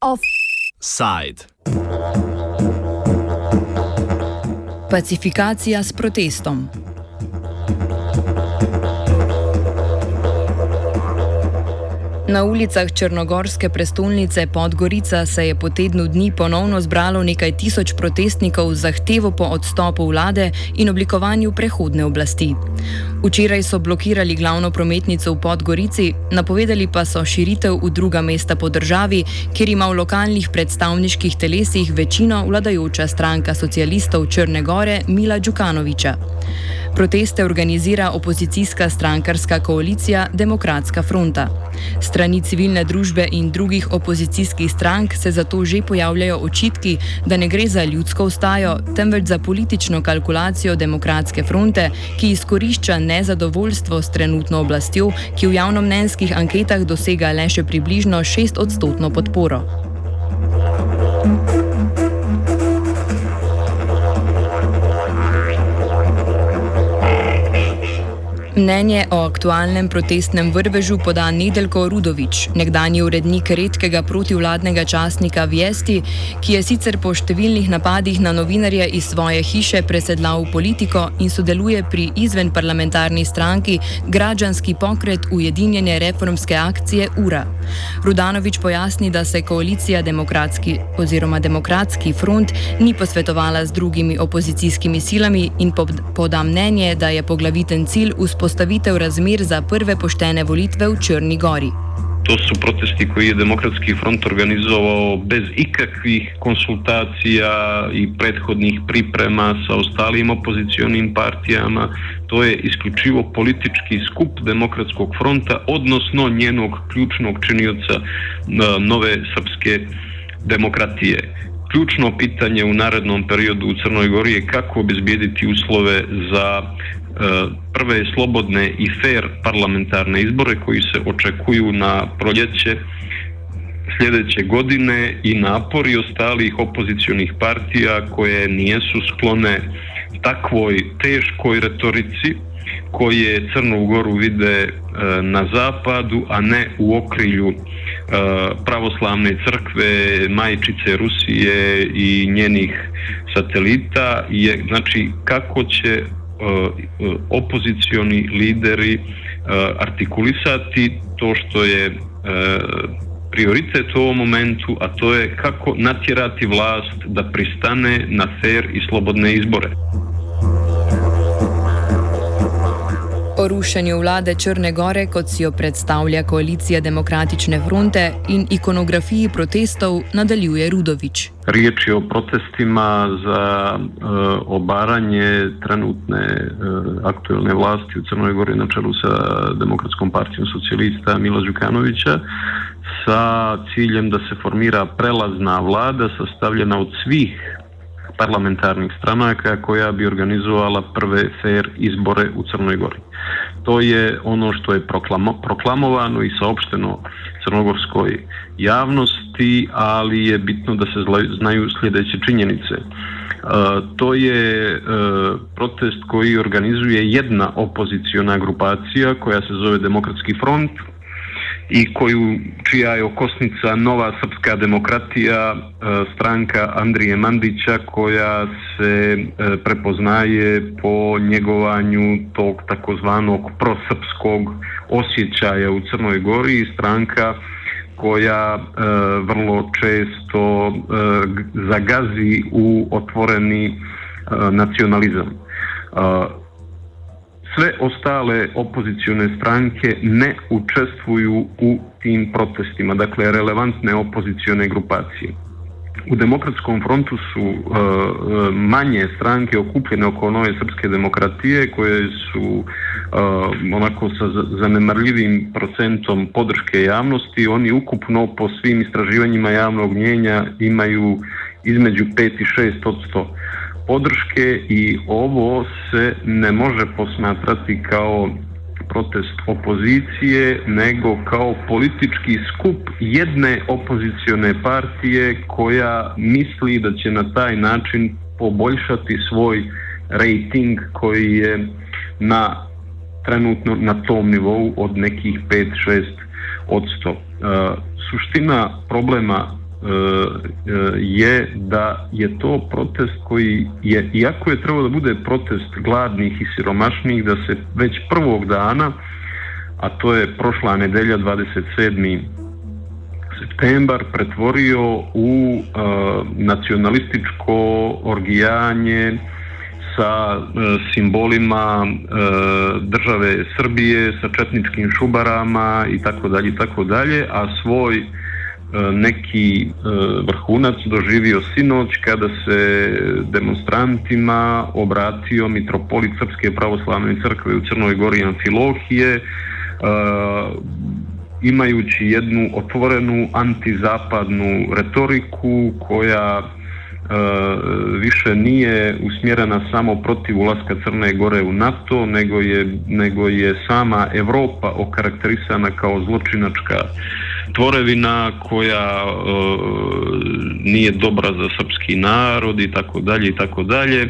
Offside. Pacifikacija s protestom. Na ulicah črnogorske prestolnice Podgorica se je po tednu dni ponovno zbralo nekaj tisoč protestnikov z zahtevo po odstopu vlade in oblikovanju prehodne oblasti. Včeraj so blokirali glavno prometnico v Podgorici, napovedali pa so širitev v druga mesta po državi, kjer ima v lokalnih predstavniških telesih večino vladajoča stranka socialistov Črne Gore Mila Đukanoviča. Proteste organizira opozicijska strankarska koalicija Demokratska fronta. Strani civilne družbe in drugih opozicijskih strank se zato že pojavljajo očitki, da ne gre za ljudsko ustajo, temveč za politično kalkulacijo Demokratske fronte, ki izkorišča nezadovoljstvo s trenutno oblastjo, ki v javnomnenjskih anketah dosega le še približno 6 odstotno podporo. thank you Mnenje o aktualnem protestnem vrvežu poda Nedeljko Rudovič, nekdanji urednik redkega protivladnega časnika Vjesti, ki je sicer po številnih napadih na novinarje iz svoje hiše presedlal v politiko in sodeluje pri izven parlamentarni stranki Građanski pokret Ujedinjene reformske akcije URA. Rudanovič pojasni, da se koalicija demokratski oziroma demokratski front ni posvetovala z drugimi opozicijskimi silami in poda mnenje, da je poglaviten cilj vzpostaviti vzpostavitev razmer za prve poštene volitve v Črni Gori. To su protesti koji je Demokratski front organizovao bez ikakvih konsultacija i prethodnih priprema sa ostalim opozicijonim partijama. To je isključivo politički skup Demokratskog fronta, odnosno njenog ključnog činioca nove srpske demokratije. Ključno pitanje u narednom periodu u Crnoj Gori je kako obezbijediti uslove za prve slobodne i fair parlamentarne izbore koji se očekuju na proljeće sljedeće godine i napori ostalih opozicionih partija koje nijesu sklone takvoj teškoj retorici koje Crnu Goru vide e, na zapadu, a ne u okrilju e, pravoslavne crkve, majčice Rusije i njenih satelita je znači kako će E, opozicioni lideri e, artikulisati to što je e, prioritet u ovom momentu, a to je kako natjerati vlast da pristane na fair i slobodne izbore. O rušenju vlade Črne Gore, kot si jo predstavlja koalicija Demokratične fronte in ikonografiji protestov, nadaljuje Rudovič. Riječ je o protestima za e, obaranje trenutne e, aktualne vlasti u Crnoj Gori na čelu sa Demokratskom partijom socijalista Mila Đukanovića sa ciljem da se formira prelazna vlada sastavljena od svih parlamentarnih stranaka koja bi organizovala prve fair izbore u Crnoj Gori. To je ono što je proklamovano i saopšteno crnogorskoj javnosti, ali je bitno da se znaju sljedeće činjenice. E, to je e, protest koji organizuje jedna opoziciona grupacija koja se zove Demokratski front, i koju, čija je okosnica nova srpska demokratija, e, stranka Andrije Mandića koja se e, prepoznaje po njegovanju tog takozvanog prosrpskog osjećaja u Crnoj Gori i stranka koja e, vrlo često zagazi u otvoreni nacionalizam sve ostale opozicione stranke ne učestvuju u tim protestima, dakle relevantne opozicione grupacije. U demokratskom frontu su e, manje stranke okupljene oko nove srpske demokratije koje su uh, onako sa zanemarljivim procentom podrške javnosti. Oni ukupno po svim istraživanjima javnog mjenja imaju između 5 i 6 odsto podrške i ovo se ne može posmatrati kao protest opozicije, nego kao politički skup jedne opozicione partije koja misli da će na taj način poboljšati svoj rating koji je na trenutno na tom nivou od nekih 5-6 od 100. Suština problema je da je to protest koji je, iako je trebalo da bude protest gladnih i siromašnih, da se već prvog dana, a to je prošla nedelja 27 septembar pretvorio u uh, nacionalističko orgijanje sa uh, simbolima države Srbije, sa četničkim šubarama i tako dalje i tako dalje, a svoj neki vrhunac doživio sinoć kada se demonstrantima obratio mitropolit Srpske pravoslavne crkve u Crnoj Gori Amfilohije imajući jednu otvorenu antizapadnu retoriku koja e, više nije usmjerena samo protiv ulaska Crne Gore u NATO, nego je, nego je sama Europa okarakterisana kao zločinačka tvorevina koja e, nije dobra za srpski narod i tako dalje i tako dalje. E,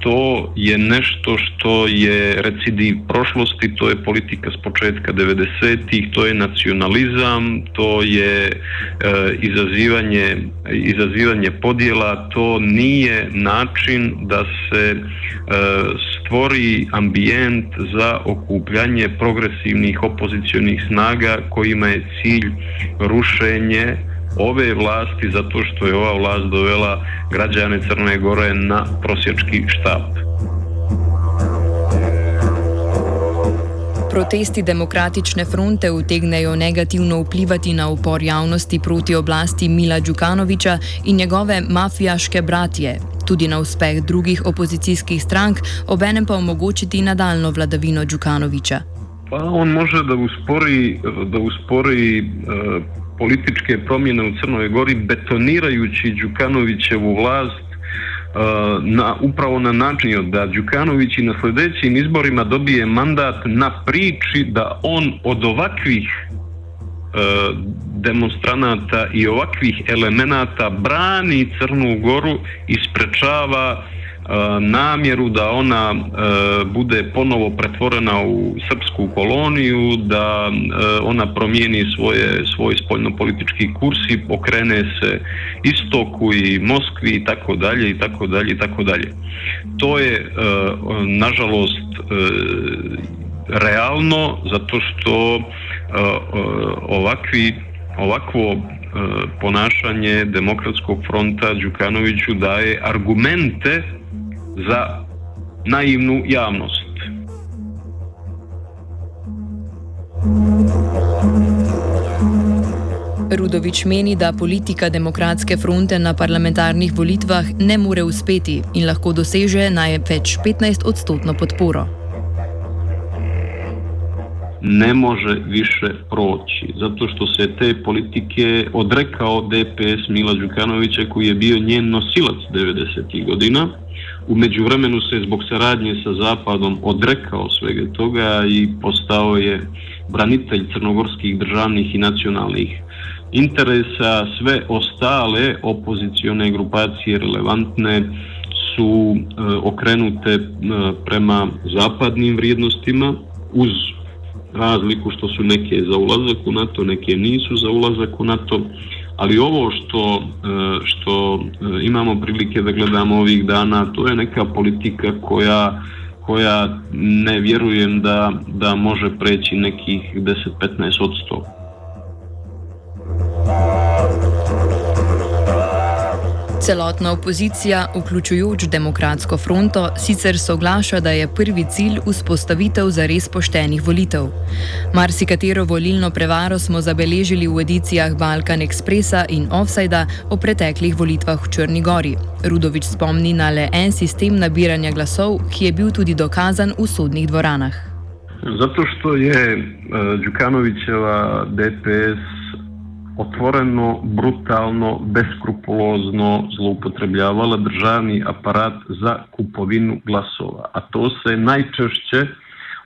to je nešto što je recidiv prošlosti, to je politika s početka 90-ih, to je nacionalizam, to je e, izazivanje, izazivanje podjela, to nije način da se e, stvori ambijent za okupljanje progresivnih opozicionih snaga kojima je cilj rušenje ove vlasti zato što je ova vlast dovela građane Crne Gore na prosječki štap. Protesti demokratične fronte utegnejo negativno vplivati na upor javnosti proti oblasti Mila Đukanoviča in njegove mafijaške bratje, tudi na uspeh drugih opozicijskih strank, obenem pa omogočiti nadaljno vladavino Đukanoviča. Pa on može da uspori, da uspori uh, političke promjene u Crnoj Gori betonirajući Đukanovićevu vlast uh, na, upravo na način da Đukanović i na sljedećim izborima dobije mandat na priči da on od ovakvih uh, demonstranata i ovakvih elemenata brani Crnu Goru i sprečava namjeru da ona bude ponovo pretvorena u srpsku koloniju, da ona promijeni svoje, svoj spoljnopolitički kurs i okrene se istoku i Moskvi i tako dalje i tako dalje i tako dalje. To je nažalost realno zato što ovakvi ovakvo ponašanje demokratskog fronta Đukanoviću daje argumente za naivnu javnost. Rudovič meni, da politika demokratske fronte na parlamentarnih volitvah ne more uspeti in lahko doseže največ 15 odstotno podporo. Ne može više proći, zato što se te politike odrekao DPS Mila Đukanovića koji je bio njen nosilac 90. godina u međuvremenu se zbog saradnje sa Zapadom odrekao svega toga i postao je branitelj crnogorskih državnih i nacionalnih interesa. Sve ostale opozicione grupacije relevantne su e, okrenute e, prema zapadnim vrijednostima uz razliku što su neke za ulazak u NATO, neke nisu za ulazak u NATO ali ovo što, e, što e, imamo prilike da gledamo ovih dana, to je neka politika koja koja ne vjerujem da, da može preći nekih 10-15 od 100. Celotna opozicija, vključujoč demokratsko fronto, sicer soglaša, da je prvi cilj vzpostavitev zares poštenih volitev. Marsikatero volilno prevaro smo zabeležili v edicijah Balkan Expressa in Offsida o preteklih volitvah v Črni Gori. Rudovič spomni na le en sistem nabiranja glasov, ki je bil tudi dokazan v sodnih dvoranah. Zato, što je Đukanovićeva DPS otvoreno, brutalno, beskrupulozno zloupotrebljavala državni aparat za kupovinu glasova. A to se najčešće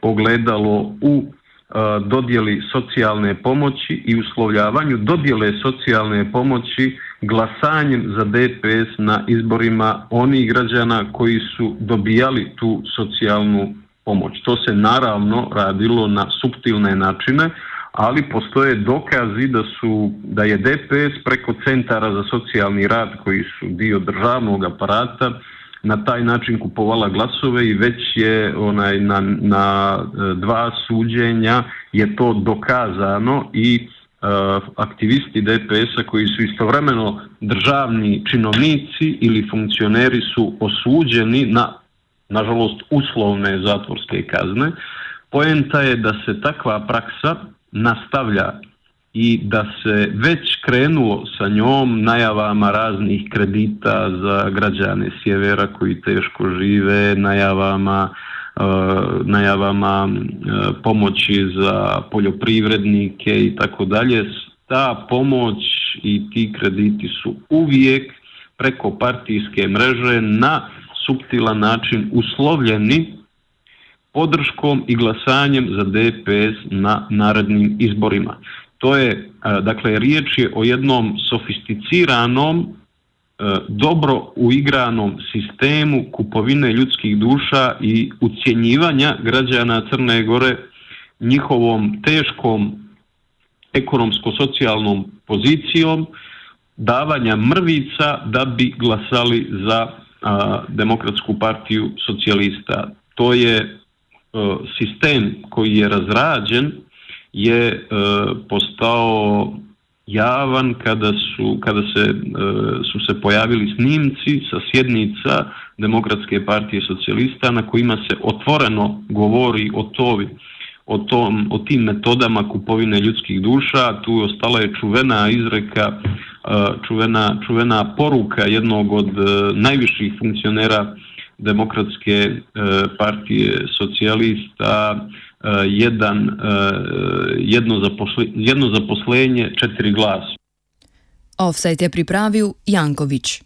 ogledalo u e, dodjeli socijalne pomoći i uslovljavanju dodjele socijalne pomoći glasanjem za DPS na izborima onih građana koji su dobijali tu socijalnu pomoć. To se naravno radilo na subtilne načine, ali postoje dokazi da su da je DPS preko centara za socijalni rad koji su dio državnog aparata na taj način kupovala glasove i već je onaj na, na e, dva suđenja je to dokazano i e, aktivisti DPS-a koji su istovremeno državni činovnici ili funkcioneri su osuđeni na nažalost uslovne zatvorske kazne. Poenta je da se takva praksa nastavlja i da se već krenulo sa njom najavama raznih kredita za građane sjevera koji teško žive, najavama e, najavama e, pomoći za poljoprivrednike i tako dalje. Ta pomoć i ti krediti su uvijek preko partijske mreže na suptilan način uslovljeni podrškom i glasanjem za DPS na narednim izborima. To je, dakle, riječ je o jednom sofisticiranom, dobro uigranom sistemu kupovine ljudskih duša i ucjenjivanja građana Crne Gore njihovom teškom ekonomsko-socijalnom pozicijom, davanja mrvica da bi glasali za demokratsku partiju socijalista. To je sistem koji je razrađen je e, postao javan kada su, kada se, e, su se pojavili snimci sa sjednica Demokratske partije socijalista na kojima se otvoreno govori o tovi o, tom, o tim metodama kupovine ljudskih duša, tu ostala je čuvena izreka, e, čuvena, čuvena poruka jednog od najviših funkcionera Demokratske partije socijalista E, jedan, e, jedno, zaposle, jedno zaposlenje, četiri glasa. Offset je pripravil Jankovič.